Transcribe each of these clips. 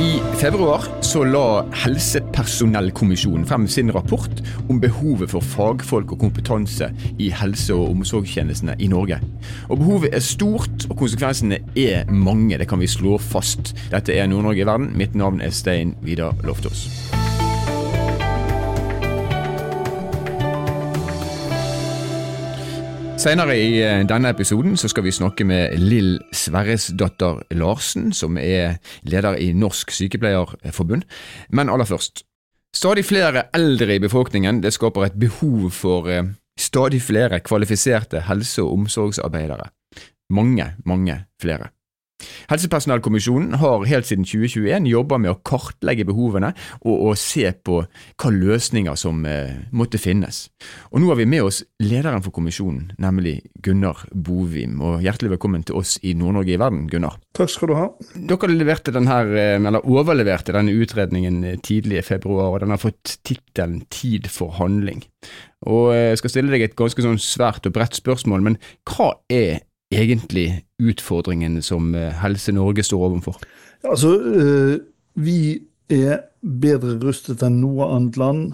I februar så la Helsepersonellkommisjonen frem sin rapport om behovet for fagfolk og kompetanse i helse- og omsorgstjenestene i Norge. Og Behovet er stort, og konsekvensene er mange. Det kan vi slå fast. Dette er Nord-Norge i verden. Mitt navn er Stein Vidar Loftaas. Senere i eh, denne episoden så skal vi snakke med Lill Sverresdatter Larsen, som er leder i Norsk Sykepleierforbund. Men aller først. Stadig flere eldre i befolkningen det skaper et behov for eh, stadig flere kvalifiserte helse- og omsorgsarbeidere. Mange, mange flere. Helsepersonellkommisjonen har helt siden 2021 jobba med å kartlegge behovene og å se på hva løsninger som eh, måtte finnes. Og Nå har vi med oss lederen for kommisjonen, nemlig Gunnar Bovim. Og Hjertelig velkommen til oss i Nord-Norge i verden, Gunnar. Takk skal du ha. Dere leverte denne, eh, eller overleverte denne utredningen eh, tidlig i februar, og den har fått tittelen Tid for handling. Og Jeg skal stille deg et ganske sånn svært og bredt spørsmål, men hva er egentlig utfordringen som eh, Helse Norge står overfor? Altså, eh, vi er bedre rustet enn noe annet land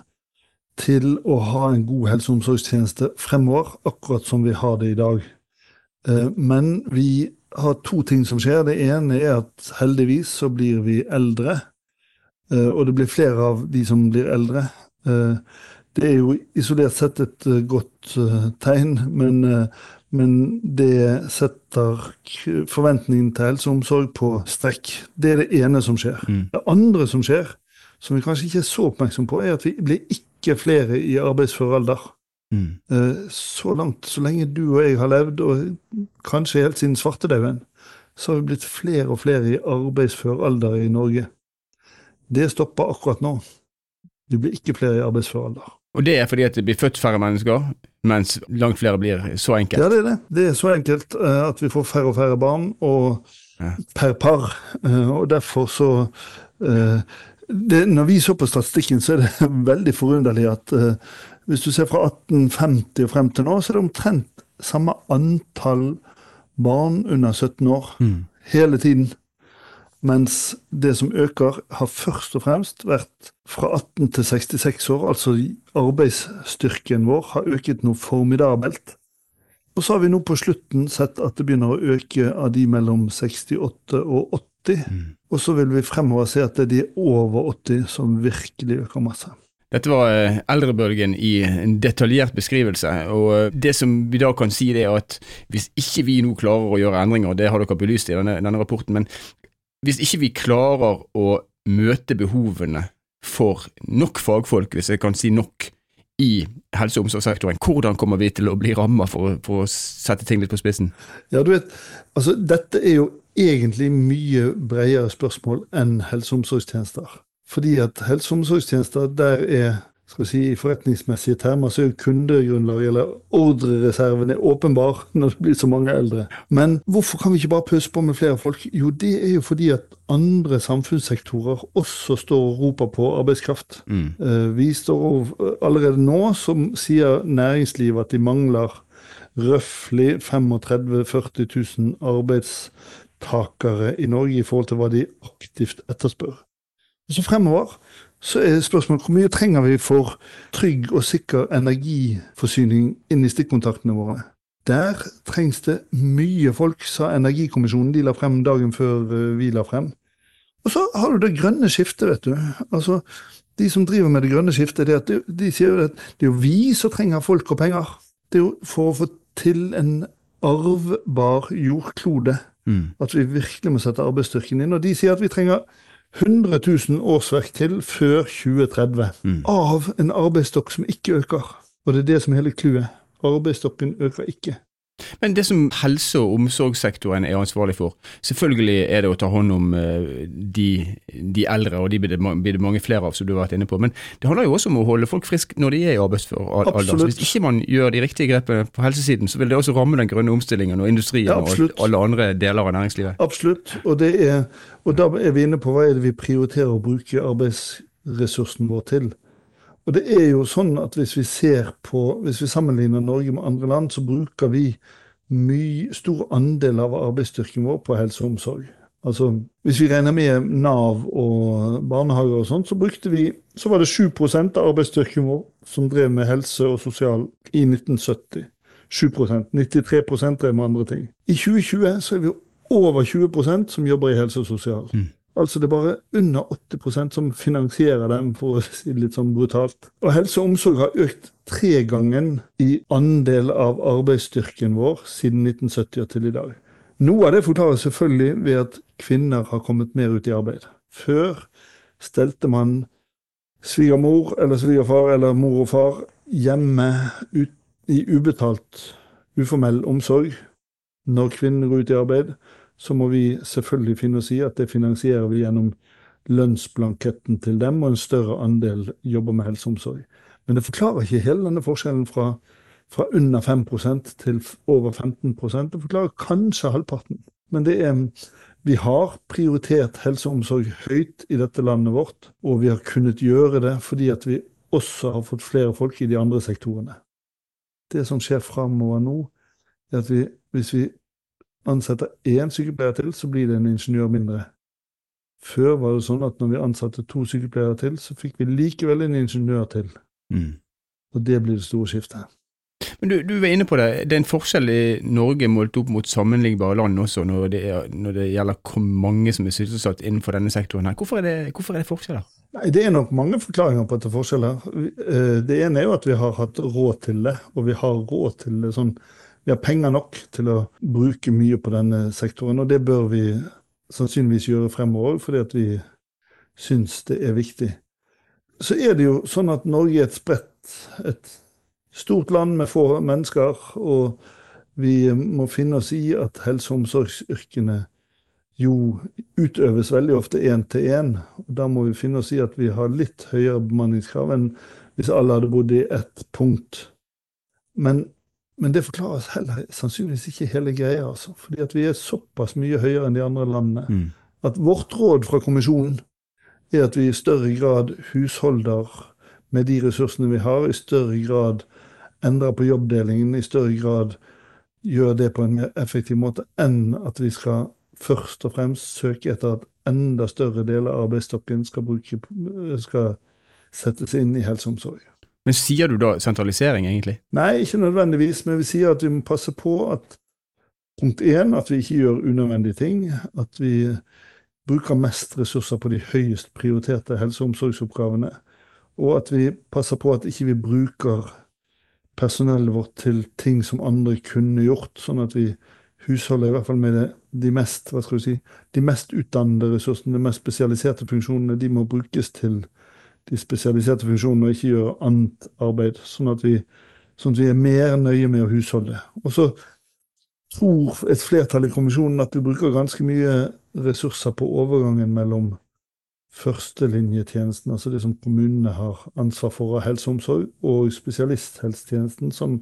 til å ha en god helse- og omsorgstjeneste fremover, akkurat som vi har det i dag. Eh, men vi har to ting som skjer. Det ene er at heldigvis så blir vi eldre. Og det blir flere av de som blir eldre. Det er jo isolert sett et godt tegn, men men det setter forventningen til helseomsorg på strekk. Det er det ene som skjer. Mm. Det andre som skjer, som vi kanskje ikke er så oppmerksom på, er at vi blir ikke flere i arbeidsfør alder. Mm. Eh, så langt, så lenge du og jeg har levd, og kanskje helt siden svartedauden, så har vi blitt flere og flere i arbeidsfør alder i Norge. Det stopper akkurat nå. Vi blir ikke flere i arbeidsfør alder. Og det er fordi at det blir født færre mennesker, mens langt flere blir så enkelt? Ja, det er det. Det er så enkelt uh, at vi får færre og færre barn, og per par. Uh, og derfor så uh, det, Når vi så på statistikken, så er det veldig forunderlig at hvis du ser fra 1850 og frem til nå, så er det omtrent samme antall barn under 17 år mm. hele tiden. Mens det som øker, har først og fremst vært fra 18 til 66 år. Altså arbeidsstyrken vår har øket noe formidabelt. Og så har vi nå på slutten sett at det begynner å øke av de mellom 68 og 80. Mm. Og så vil vi fremover se at det er de over 80 som virkelig øker masse. Dette var eh, eldrebølgen i en detaljert beskrivelse. og eh, Det som vi da kan si, det er at hvis ikke vi nå klarer å gjøre endringer, og det har dere belyst i denne, denne rapporten, men hvis ikke vi klarer å møte behovene for nok fagfolk, hvis jeg kan si nok, i helse- og omsorgssektoren, hvordan kommer vi til å bli ramma, for, for, å sette ting litt på spissen? Ja, du vet, altså Dette er jo egentlig mye bredere spørsmål enn helse- og omsorgstjenester. Fordi at helse- og omsorgstjenester, der er skal vi si, I forretningsmessige termer så er kundegrunnlaget, eller ordrereserven, er åpenbar når det blir så mange eldre. Men hvorfor kan vi ikke bare pøse på med flere folk? Jo, det er jo fordi at andre samfunnssektorer også står og roper på arbeidskraft. Mm. Eh, vi står allerede nå, som sier næringslivet, at de mangler røftlig 35 000-40 000 arbeidstakere i Norge i forhold til hva de aktivt etterspør. Så fremover så er spørsmålet hvor mye trenger vi for trygg og sikker energiforsyning inn i stikkontaktene våre. Der trengs det mye folk, sa Energikommisjonen de la frem dagen før eh, vi la frem. Og så har du det grønne skiftet, vet du. Altså, De som driver med det grønne skiftet, det de, de sier at det er jo vi som trenger folk og penger. Det er jo for å få til en arvbar jordklode mm. at vi virkelig må sette arbeidsstyrken inn. Og de sier at vi trenger 100 000 årsverk til før 2030 mm. av en arbeidsstokk som ikke øker. Og det er det som er hele clouet. Arbeidsstokken øker ikke. Men det som helse- og omsorgssektoren er ansvarlig for, selvfølgelig er det å ta hånd om eh, de, de eldre, og de blir det, blir det, mange flere av, som du har vært inne på. Men det handler jo også om å holde folk friske når de er i arbeidsfør alder. Så hvis ikke man gjør de riktige grepene på helsesiden, så vil det også ramme den grønne omstillingen og industrien ja, og alle andre deler av næringslivet. Absolutt. Og, er, og da er vi inne på hva er det vi prioriterer å bruke arbeidsressursen vår til. Og det er jo sånn at hvis vi ser på, hvis vi sammenligner Norge med andre land, så bruker vi mye, stor andel av arbeidsstyrken vår på helse og omsorg. Altså, hvis vi regner med Nav og barnehager og sånt, så brukte vi så var det 7 av arbeidsstyrken vår som drev med helse og sosial i 1970. 7% 93% drev med andre ting. I 2020 så er vi over 20% som jobber i helse og sosial. Mm. Altså det er bare under 80% som finansierer dem, for å si det litt sånn brutalt. Og helse og omsorg har økt tre gangen i andel av arbeidsstyrken vår siden 1970 og til i dag. Noe av det forklares selvfølgelig ved at kvinner har kommet mer ut i arbeid. Før stelte man svigermor eller svigerfar eller mor og far hjemme ut, i ubetalt, uformell omsorg. Når kvinnen går ut i arbeid, så må vi selvfølgelig finne oss i at det finansierer vi gjennom lønnsblanketten til dem, og en større andel jobber med helse og omsorg. Men det forklarer ikke hele denne forskjellen fra fra under 5% til over 15 Det forklarer kanskje halvparten. Men det er vi har prioritert helse og omsorg høyt i dette landet vårt, og vi har kunnet gjøre det fordi at vi også har fått flere folk i de andre sektorene. Det som skjer framover nå, er at vi, hvis vi ansetter én sykepleier til, så blir det en ingeniør mindre. Før var det sånn at når vi ansatte to sykepleiere til, så fikk vi likevel en ingeniør til. Mm. Og det blir det store skiftet. Men du, du, var inne på det, det er en forskjell i Norge målt opp mot sammenlignbare land også, når det, er, når det gjelder hvor mange som er sysselsatt innenfor denne sektoren. her. Hvorfor er det, hvorfor er det forskjeller? Nei, Det er nok mange forklaringer på at det er forskjeller. Eh, det ene er jo at vi har hatt råd til det, og vi har råd til det sånn Vi har penger nok til å bruke mye på denne sektoren, og det bør vi sannsynligvis gjøre fremover, fordi at vi syns det er viktig. Så er det jo sånn at Norge er et spredt et stort land med få mennesker, og vi må finne oss i at helse- og omsorgsyrkene jo utøves veldig ofte én til én. Da må vi finne oss i at vi har litt høyere bemanningskrav enn hvis alle hadde bodd i ett punkt. Men, men det forklares heller sannsynligvis ikke hele greia, altså. Fordi at vi er såpass mye høyere enn de andre landene. Mm. At vårt råd fra kommisjonen er at vi i større grad husholder med de ressursene vi har, i større grad endrer på jobbdelingen, i større grad gjør det på en mer effektiv måte enn at vi skal først og fremst søke etter at enda større deler av arbeidsstokken skal, bruke, skal settes inn i helse og omsorg. Men sier du da sentralisering, egentlig? Nei, ikke nødvendigvis. Men vi sier at vi må passe på at punkt én, at vi ikke gjør unødvendige ting. At vi bruker mest ressurser på de høyest prioriterte helse- og omsorgsoppgavene. Og at vi passer på at ikke vi bruker personellet vårt til ting som andre kunne gjort, sånn at vi husholder i hvert fall med det, de mest hva skal vi si, de mest utdannede ressursene, de mest spesialiserte funksjonene. De må brukes til de spesialiserte funksjonene og ikke gjøre annet arbeid. Sånn at vi, sånn at vi er mer nøye med å husholde. Og så tror et flertall i kommisjonen at vi bruker ganske mye ressurser på overgangen mellom førstelinjetjenesten, altså det som kommunene har ansvar for av helse og omsorg, og spesialisthelsetjenesten, som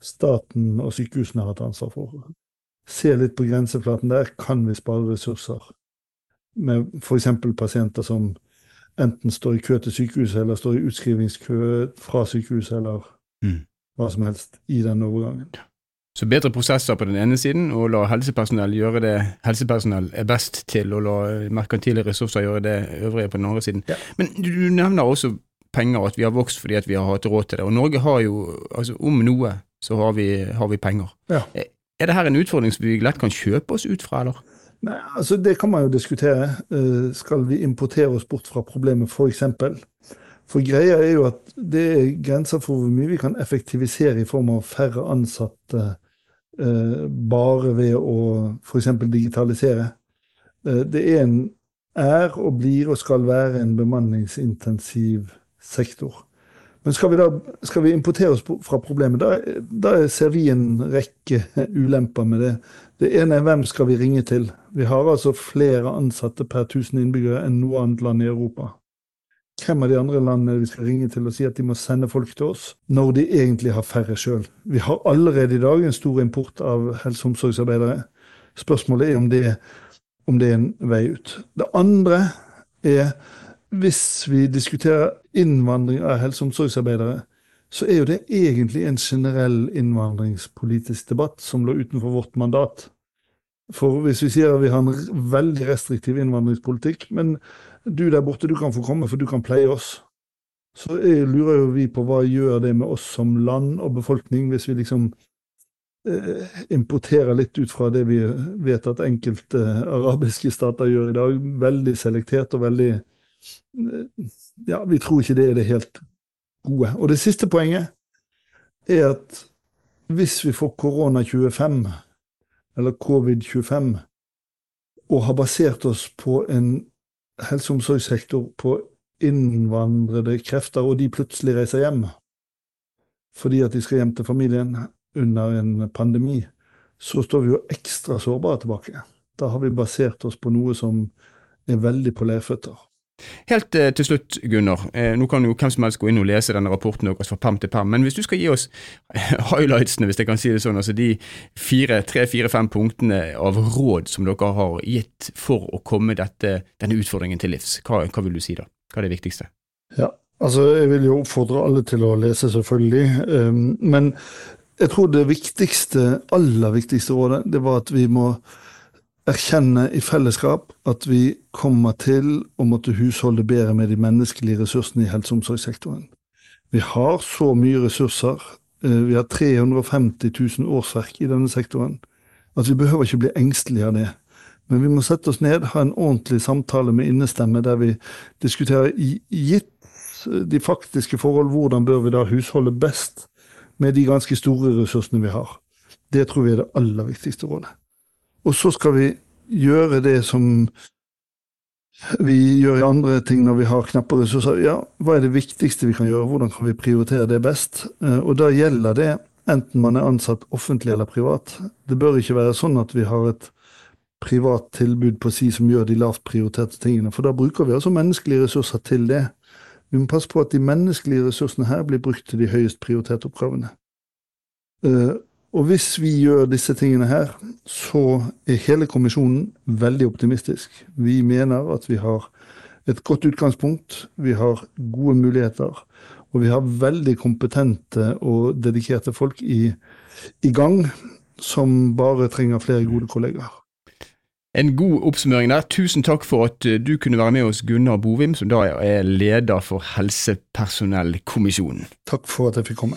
staten og sykehusene har hatt ansvar for. Se litt på grenseflaten der. Kan vi spare ressurser? Med f.eks. pasienter som enten står i kø til sykehuset, eller står i utskrivingskø fra sykehuset, eller mm. hva som helst i den overgangen. Så bedre prosesser på den ene siden, og la helsepersonell gjøre det helsepersonell er best til, og la merkantile ressurser gjøre det øvrige på den andre siden. Ja. Men du, nevner også penger, at vi har vokst fordi vi har hatt råd til det. Og Norge har jo, altså om noe, så har vi, har vi penger. Ja. Er det her en utfordring som vi lett kan kjøpe oss ut fra, eller? Nei, altså Det kan man jo diskutere. Uh, skal vi importere oss bort fra problemet, f.eks.? For, for greia er jo at det er grenser for hvor mye vi kan effektivisere i form av færre ansatte Eh, bare ved å f.eks. digitalisere. Eh, det er, en, er og blir og skal være en bemanningsintensiv sektor. Men skal vi da skal vi importere oss fra problemet, da, da ser vi en rekke ulemper med det. Det ene er hvem skal vi ringe til? Vi har altså flere ansatte per 1000 innbyggere enn noe annet land i Europa. Hvem av de andre landene vi skal ringe til og si at de må sende folk til oss, når de egentlig har færre sjøl? Vi har allerede i dag en stor import av helse- og omsorgsarbeidere. Spørsmålet er om det, om det er en vei ut. Det andre er hvis vi diskuterer innvandring av helse- og omsorgsarbeidere, så er jo det egentlig en generell innvandringspolitisk debatt som lå utenfor vårt mandat. For hvis vi sier at vi har en veldig restriktiv innvandringspolitikk, men du der borte, du kan få komme, for du kan pleie oss. Så lurer jo vi på hva gjør det med oss som land og befolkning, hvis vi liksom eh, importerer litt ut fra det vi vet at enkelte arabiske stater gjør i dag. Veldig selektert og veldig eh, Ja, vi tror ikke det er det helt gode. Og det siste poenget er at hvis vi får korona 25, eller covid-25, og har basert oss på en helse- og omsorgssektor på innvandrede krefter, og de plutselig reiser hjem fordi at de skal hjem til familien under en pandemi, så står vi jo ekstra sårbare tilbake. Da har vi basert oss på noe som er veldig på leirføtter. Helt eh, til slutt, Gunnar. Eh, nå kan jo hvem som helst gå inn og lese denne rapporten deres fra perm til perm, men hvis du skal gi oss highlightsene, hvis jeg kan si det sånn, altså de fire, tre, fire, fem punktene av råd som dere har gitt for å komme dette, denne utfordringen til livs, hva, hva, vil du si da? Hva er det viktigste? Ja, altså jeg vil jo oppfordre alle til å lese, selvfølgelig. Um, men jeg tror det viktigste, aller viktigste rådet, det var at vi må erkjenne i fellesskap at vi kommer til å måtte husholde bedre med de menneskelige ressursene i helse- og omsorgssektoren. Vi har så mye ressurser, eh, vi har 350 000 årsverk i denne sektoren, at vi behøver ikke bli engstelige av det. Men vi må sette oss ned, ha en ordentlig samtale med innestemme der vi diskuterer gitt de faktiske forhold, hvordan bør vi da husholde best med de ganske store ressursene vi har. Det tror vi er det aller viktigste rådet. Og så skal vi gjøre det som vi gjør i andre ting når vi har knappe ressurser. Ja, hva er det viktigste vi kan gjøre, hvordan kan vi prioritere det best? Eh, og da gjelder det enten man er ansatt offentlig eller privat. Det bør ikke være sånn at vi har et privat tilbud på si som gjør de lavt prioriterte tingene, for da bruker vi altså menneskelige ressurser til det. Vi må passe på at de menneskelige ressursene her blir brukt til de høyest prioriterte oppgavene. Og hvis vi gjør disse tingene her, så er hele kommisjonen veldig optimistisk. Vi mener at vi har et godt utgangspunkt, vi har gode muligheter, og vi har veldig kompetente og dedikerte folk i, i gang, som bare trenger flere gode kollegaer. En god oppsummering der. Tusen takk for at eh, du kunne være med oss, Gunnar Bovim, som da er leder for Helsepersonellkommisjonen. Takk for at jeg fikk komme.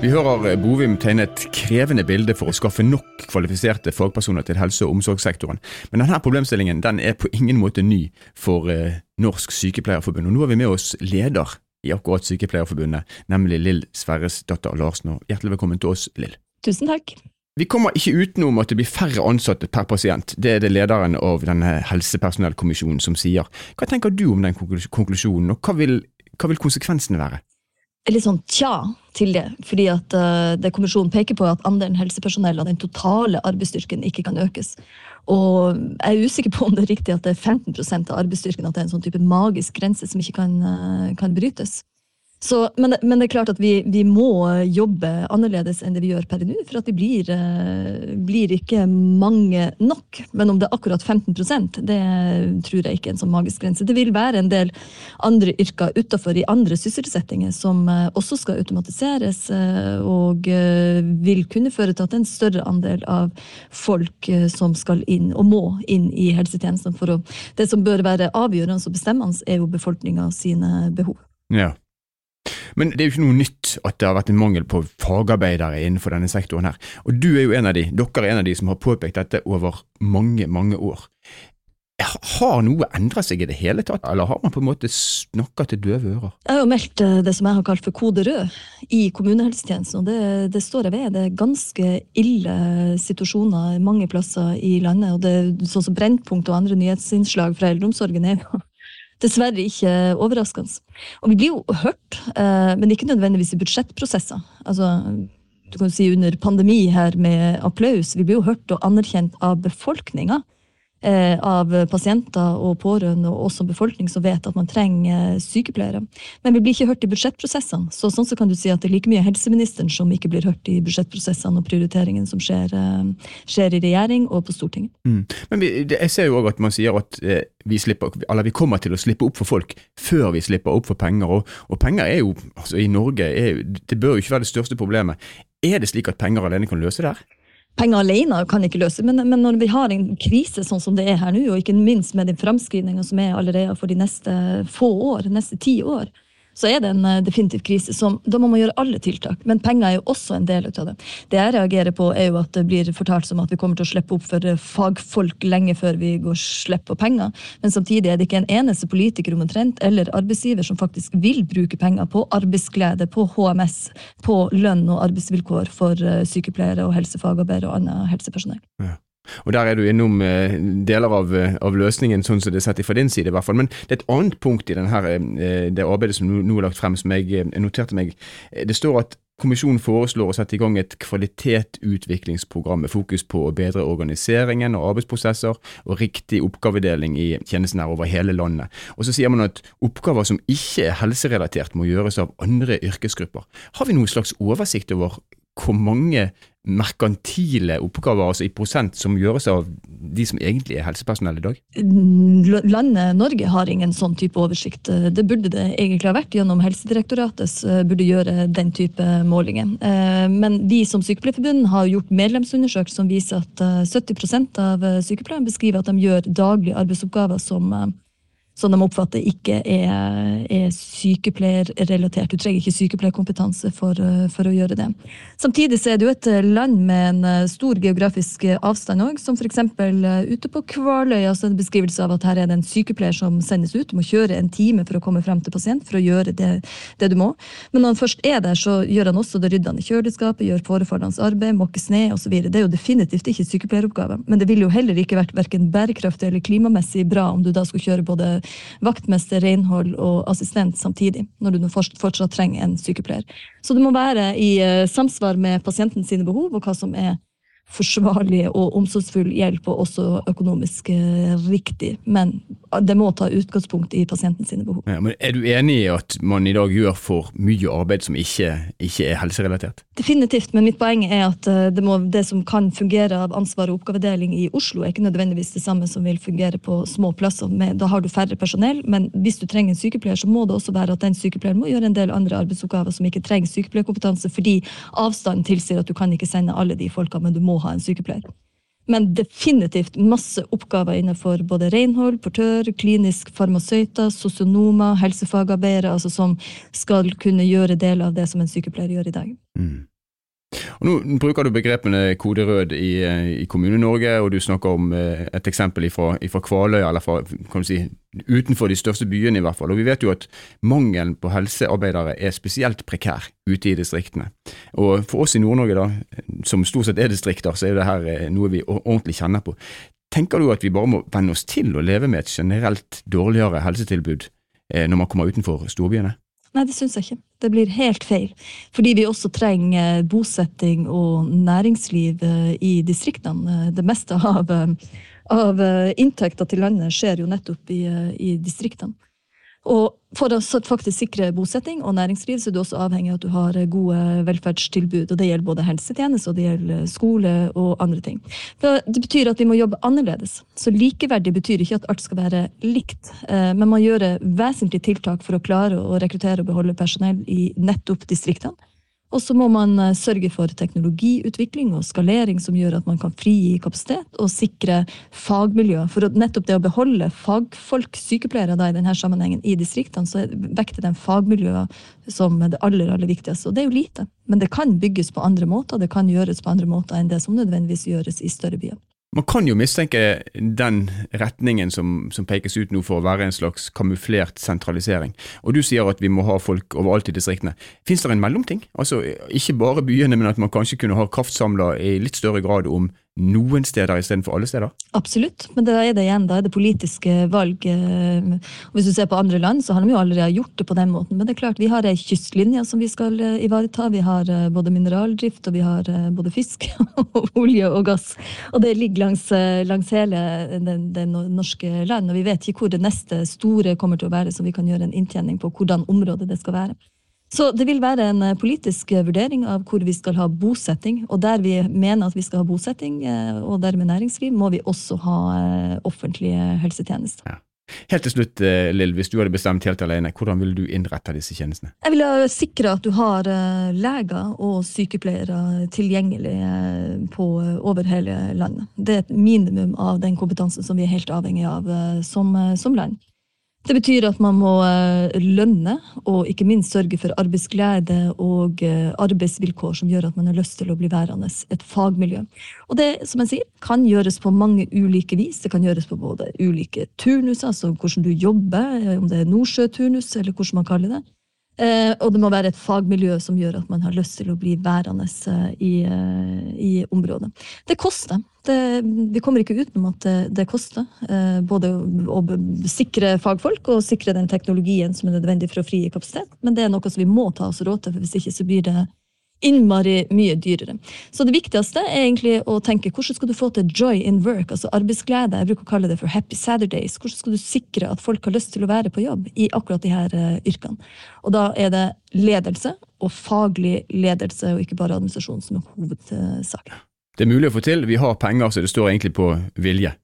Vi hører eh, Bovim tegne et krevende bilde for å skaffe nok kvalifiserte fagpersoner til helse- og omsorgssektoren. Men denne problemstillingen den er på ingen måte ny for eh, Norsk Sykepleierforbund. Og nå har vi med oss leder i akkurat Sykepleierforbundet, nemlig Lill Sverres datter Larsen. Og hjertelig velkommen til oss, Lill. Tusen takk. Vi kommer ikke utenom at det blir færre ansatte per pasient. Det er det lederen av denne helsepersonellkommisjonen som sier. Hva tenker du om den konklusjonen, og hva vil, hva vil konsekvensene være? Litt sånn tja til det. fordi at uh, det kommisjonen peker på, at andelen helsepersonell av den totale arbeidsstyrken ikke kan økes. Og jeg er usikker på om det er riktig at det er 15% av arbeidsstyrken at det er en sånn type magisk grense som ikke kan, uh, kan brytes. Så, men, men, det er klart at vi, vi, må jobbe annerledes enn det vi gjør per nå. For at vi blir, eh, blir, ikke mange nok. Men om det er akkurat 15 det tror jeg ikke er en sånn magisk grense. Det vil være en del andre yrker utafor i andre sysselsettinger som eh, også skal automatiseres, eh, og vil kunne føre til at en større andel av folk som skal inn, og må inn i helsetjenestene for å Det som bør være avgjørende og bestemmende, er jo befolkninga sine behov. Ja. Men det er jo ikke noe nytt at det har vært en mangel på fagarbeidere innenfor denne sektoren her. Og du er jo en av de, dere er en av de som har påpekt dette over mange, mange år. Har noe endret seg i det hele tatt, eller har man på en måte snakka til døve ører? Jeg har jo meldt eh, det som jeg har kalt for kode rød i kommunehelsetjenesten, og det, det, står jeg ved. Det er ganske ille situasjoner mange plasser i landet. og det, Sånn som Brennpunkt og andre nyhetsinnslag fra eldreomsorgen er jo dessverre ikke overraskende. Og vi blir jo hørt, eh, men ikke nødvendigvis i budsjettprosesser. Altså, du kan si under pandemi her med applaus. Vi blir jo hørt og anerkjent av befolkninga. Eh, av pasienter og pårørende og også befolkning som vet at man trenger sykepleiere. Men vi blir ikke hørt i budsjettprosessene. Så sånn så kan du si at det er like mye helseministeren som ikke blir hørt i budsjettprosessene og prioriteringene som skjer, eh, skjer i regjering og på Stortinget. Mm. Men vi, jeg ser jo òg at man sier at eh, vi, slipper, vi, kommer til å slippe opp for folk før vi slipper opp for penger. Og, og penger er jo, altså i Norge, er, det bør jo ikke være det største problemet. Er det slik at penger alene kan løse det her? Penger alene kan ikke løse, men, men, når vi har en krise sånn som det er her nå, og ikke minst med den framskrivninga som er allerede for de neste få år, neste ti år, så er det en eh, definitiv krise. Som, da må man gjøre alle tiltak. Men penger er jo også en del av det. Det jeg reagerer på, er jo at det blir fortalt som at vi kommer til å slippe opp for eh, fagfolk lenge før vi går slipp på penger. Men samtidig er det ikke en eneste politiker omtrent, eller arbeidsgiver som faktisk vil bruke penger på arbeidsglede, på HMS, på lønn og arbeidsvilkår for eh, sykepleiere og helsefagarbeidere og annet helsepersonell. Ja. Og Der er du innom eh, deler av, eh, av, løsningen, sånn som det er sett fra din side. i hvert fall. Men det er et annet punkt i denne, eh, det arbeidet som nå, er lagt frem, som jeg noterte meg. Det står at Kommisjonen foreslår å sette i gang et kvalitetsutviklingsprogram med fokus på å bedre organiseringen og arbeidsprosesser og riktig oppgavedeling i tjenesten her over hele landet. Og Så sier man at oppgaver som ikke er helserelatert må gjøres av andre yrkesgrupper. Har vi noen slags oversikt over hvor mange merkantile oppgaver, altså i prosent, som gjøres av de som egentlig er helsepersonell i dag? Landet Norge har ingen sånn type oversikt. Det burde det egentlig ha vært gjennom Helsedirektoratet burde gjøre den type målinger. Eh, men vi som Sykepleierforbund har gjort medlemsundersøkelser som viser at 70 eh, av sykepleierne beskriver at de gjør daglige arbeidsoppgaver som eh, som de oppfatter ikke er, er sykepleierrelatert. Du trenger ikke sykepleierkompetanse for, for, å gjøre det. Samtidig så er det jo et land med en eh, stor geografisk avstand òg, som f.eks. Eh, ute på Kvaløy. altså En beskrivelse av at her er det en sykepleier som sendes ut. Du må kjøre en time for å komme frem til pasient for å gjøre det, det du må. Men når han først er der, så gjør han også det ryddende i kjøleskapet, gjør forefallende arbeid, måker sne osv. Det er jo definitivt ikke sykepleieroppgave. Men det ville jo heller ikke vært verken bærekraftig eller klimamessig bra om du da skulle kjøre både vaktmester, renhold og assistent samtidig, når du fortsatt trenger en sykepleier. Så det må være i eh, samsvar med pasienten sine behov og hva som er forsvarlig og omsorgsfull hjelp, og også økonomisk eh, riktig. Men det må ta utgangspunkt i pasienten sine behov. Ja, men Er du enig i at man i dag gjør for mye arbeid som ikke, ikke er helserelatert? Definitivt, men mitt poeng er at eh, det, må, det, som kan fungere av ansvar og oppgavedeling i Oslo, er ikke nødvendigvis det samme som vil fungere på små plasser. Da har du færre personell, men hvis du trenger en sykepleier, så må det også være at den sykepleieren må gjøre en del andre arbeidsoppgaver som ikke trenger sykepleierkompetanse, fordi avstanden tilsier at du kan ikke sende alle de folka, men du må ha en sykepleier. Men definitivt masse oppgaver innenfor både renhold, portør, klinisk farmasøyter, sosionomer, helsefagarbeidere, altså som skal kunne gjøre deler av det som en sykepleier gjør i dag. Mm. Og nå bruker du begrepene kode rød i, eh, i Kommune-Norge, og du snakker om eh, et eksempel fra Kvaløya, eller fra, kan du si, utenfor de største byene i hvert fall. Og vi vet jo at mangelen på helsearbeidere er spesielt prekær ute i distriktene. Og for oss i Nord-Norge, da, som stort sett er distrikter, så er det her eh, noe vi ordentlig kjenner på. Tenker du at vi bare må venne oss til å leve med et generelt dårligere helsetilbud når man kommer utenfor storbyene? Nei, det syns jeg ikke. Det blir helt feil. Fordi vi også trenger bosetting og næringsliv eh, i distriktene. Det meste av, eh, av inntekter til landet skjer jo nettopp i, i distriktene. Og for å faktisk sikre bosetting og næringsliv, så er du også avhengig av at du har gode velferdstilbud. og Det gjelder både helsetjeneste, og det gjelder skole og andre ting. Det betyr at vi må jobbe annerledes. Så likeverdig betyr ikke at alt skal være likt. Eh, men man gjør vesentlige tiltak for å klare å rekruttere og beholde personell i nettopp distriktene. Og så må man eh, sørge for teknologiutvikling og skalering som gjør at man kan frigi kapasitet og sikre fagmiljø. For nettopp det å beholde fagfolk, sykepleiere da, i denne sammenhengen i distriktene, så vekter den fagmiljøet som det aller, aller viktigste. Og det er jo lite. Men det kan bygges på andre måter, det kan gjøres på andre måter enn det som nødvendigvis gjøres i større byer. Man kan jo mistenke den retningen som, som, pekes ut nå for å være en slags kamuflert sentralisering. Og du sier at vi må ha folk overalt i distriktene. Fins det en mellomting? Altså Ikke bare byene, men at man kanskje kunne ha kraftsamla i litt større grad om noen steder istedenfor alle steder? Absolutt, men da er det igjen da det politiske valg. eh, og Hvis du ser på andre land, så har de jo allerede gjort det på den måten. Men det er klart, vi har ei kystlinje som vi skal eh, ivareta. Vi har eh, både mineraldrift, og vi har både fisk, og olje og gass. Og det ligger langs, langs hele den norske land. Og vi vet ikke hvor det neste store kommer til å være, så vi kan gjøre en inntjening på hvordan området det skal være. Så det vil være en eh, politisk eh, vurdering av hvor vi skal ha bosetting. Og der vi mener at vi skal ha bosetting, eh, og dermed næringsliv, må vi også ha offentlige helsetjenester. Helt til slutt, Lill, hvis du hadde bestemt helt alene, hvordan ville du innrette disse tjenestene? Jeg vil eh, sikre at du har leger og sykepleiere tilgjengelig på, over hele landet. Det er et minimum av den kompetansen som vi er helt avhengig av som, som land. Det betyr at man må eh, lønne og ikke minst sørge for arbeidsglede og eh, arbeidsvilkår som gjør at man har lyst til å bli værende et fagmiljø. Og det som jeg sier, kan gjøres på mange ulike vis. Det kan gjøres på både ulike turnuser, altså hvordan du jobber, eh, om det er nordsjøturnus eller hvordan man kaller det. Eh, og det må være et fagmiljø som gjør at man har lyst til å bli værende eh, i, eh, i området. Det koster. Det, vi kommer ikke utenom at det, det koster. Både å å sikre fagfolk og sikre den teknologien som er nødvendig for å frigi kapasitet. Men det er noe som vi må ta oss råd til, for hvis ikke så blir det innmari mye dyrere. Så det viktigste er egentlig å tenke hvordan skal du få til joy in work, altså arbeidsglede. Jeg bruker å kalle det for happy Saturdays. Hvordan skal du sikre at folk har lyst til å være på jobb i akkurat de her eh, yrkene? Og da er det ledelse og faglig ledelse, og ikke bare administrasjon, som er hovedsaken. Det er mulig å få til, vi har penger, så det står egentlig på vilje.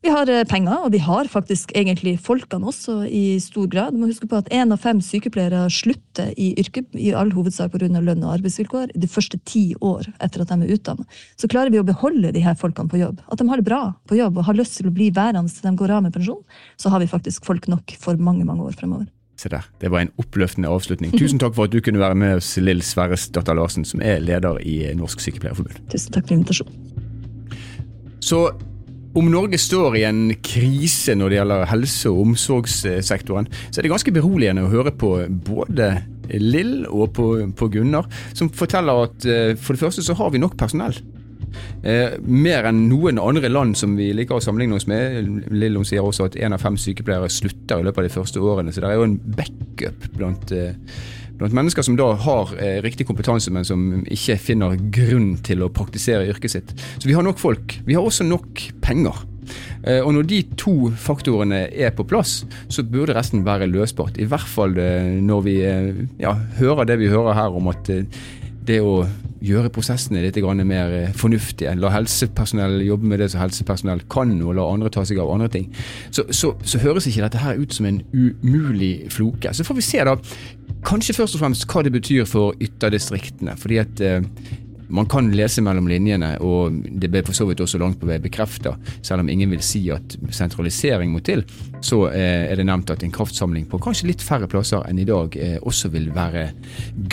Vi har eh, penger, og vi har faktisk egentlig folkene også i stor grad. Du må huske på at én av fem sykepleiere slutter i yrket, i all hovedsak pga. lønn og arbeidsvilkår, de første ti år etter at de er utdannet. Så klarer vi å beholde de her folkene på jobb. At de har det bra på jobb og har lyst til å bli værende til de går av med pensjon, så har vi faktisk folk nok for mange, mange år fremover. Se der, det var en oppløftende avslutning. Tusen takk for at du kunne være med oss, Lill Sverresdatter Larsen, som er leder i Norsk Sykepleierforbund. Tusen takk for invitasjonen. Så om Norge står i en krise når det gjelder helse- og omsorgssektoren, så er det ganske beroligende å høre på både Lill og på, på Gunnar, som forteller at eh, for det første så har vi nok personell. Eh, mer enn noen andre land som vi liker å sammenligne oss med. Lill sier også at én av fem sykepleiere slutter i løpet av de første årene, så det er jo en backup blant, eh, blant mennesker som da har eh, riktig kompetanse, men som ikke finner grunn til å praktisere yrket sitt. Så vi har nok folk. Vi har også nok penger. Eh, Og når de to faktorene er på plass, så burde resten være løsbart. I hvert fall eh, når vi eh, ja, hører det vi hører her om at eh, det å gjøre prosessene litt mer eh, fornuftige, la helsepersonell jobbe med det som helsepersonell kan, og la andre ta seg av andre ting, så, så, så høres ikke dette her ut som en umulig floke. Så får vi se da, kanskje først og fremst hva det betyr for ytterdistriktene. fordi at eh, man kan lese mellom linjene, og det ble for så vidt også langt på vei bekrefta, selv om ingen vil si at sentralisering må til, så eh, er det nevnt at en kraftsamling på kanskje litt færre plasser enn i dag eh, også vil være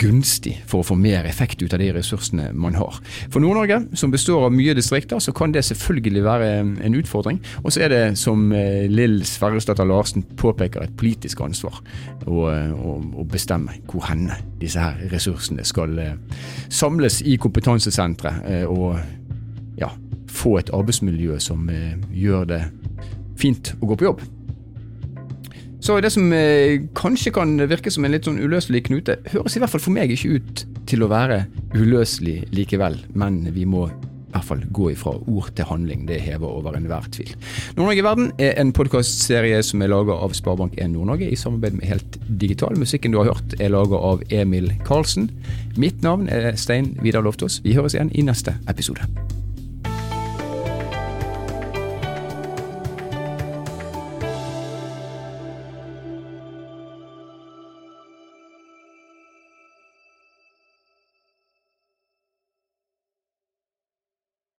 gunstig for å få mer effekt ut av de ressursene man har. For Nord-Norge, som består av mye distrikter, så kan det selvfølgelig være en utfordring. Og så er det, som eh, Lill Sverresdatter Larsen påpeker, et politisk ansvar å, å, å bestemme hvor henne disse her ressursene skal eh, samles i kompetansesentre eh, og ja, få et arbeidsmiljø som eh, gjør det fint å gå på jobb. Så det som eh, kanskje kan virke som en litt sånn uløselig knute, høres i hvert fall for meg ikke ut til å være uløselig likevel, men vi må i hvert fall gå ifra ord til handling. Det hever over enhver tvil. Nord-Norge i verden er en podkastserie som er laga av Sparebank1 Nord-Norge i samarbeid med Helt Digital. Musikken du har hørt er laga av Emil Karlsen. Mitt navn er Stein Vidar Loftaas. Vi høres igjen i neste episode.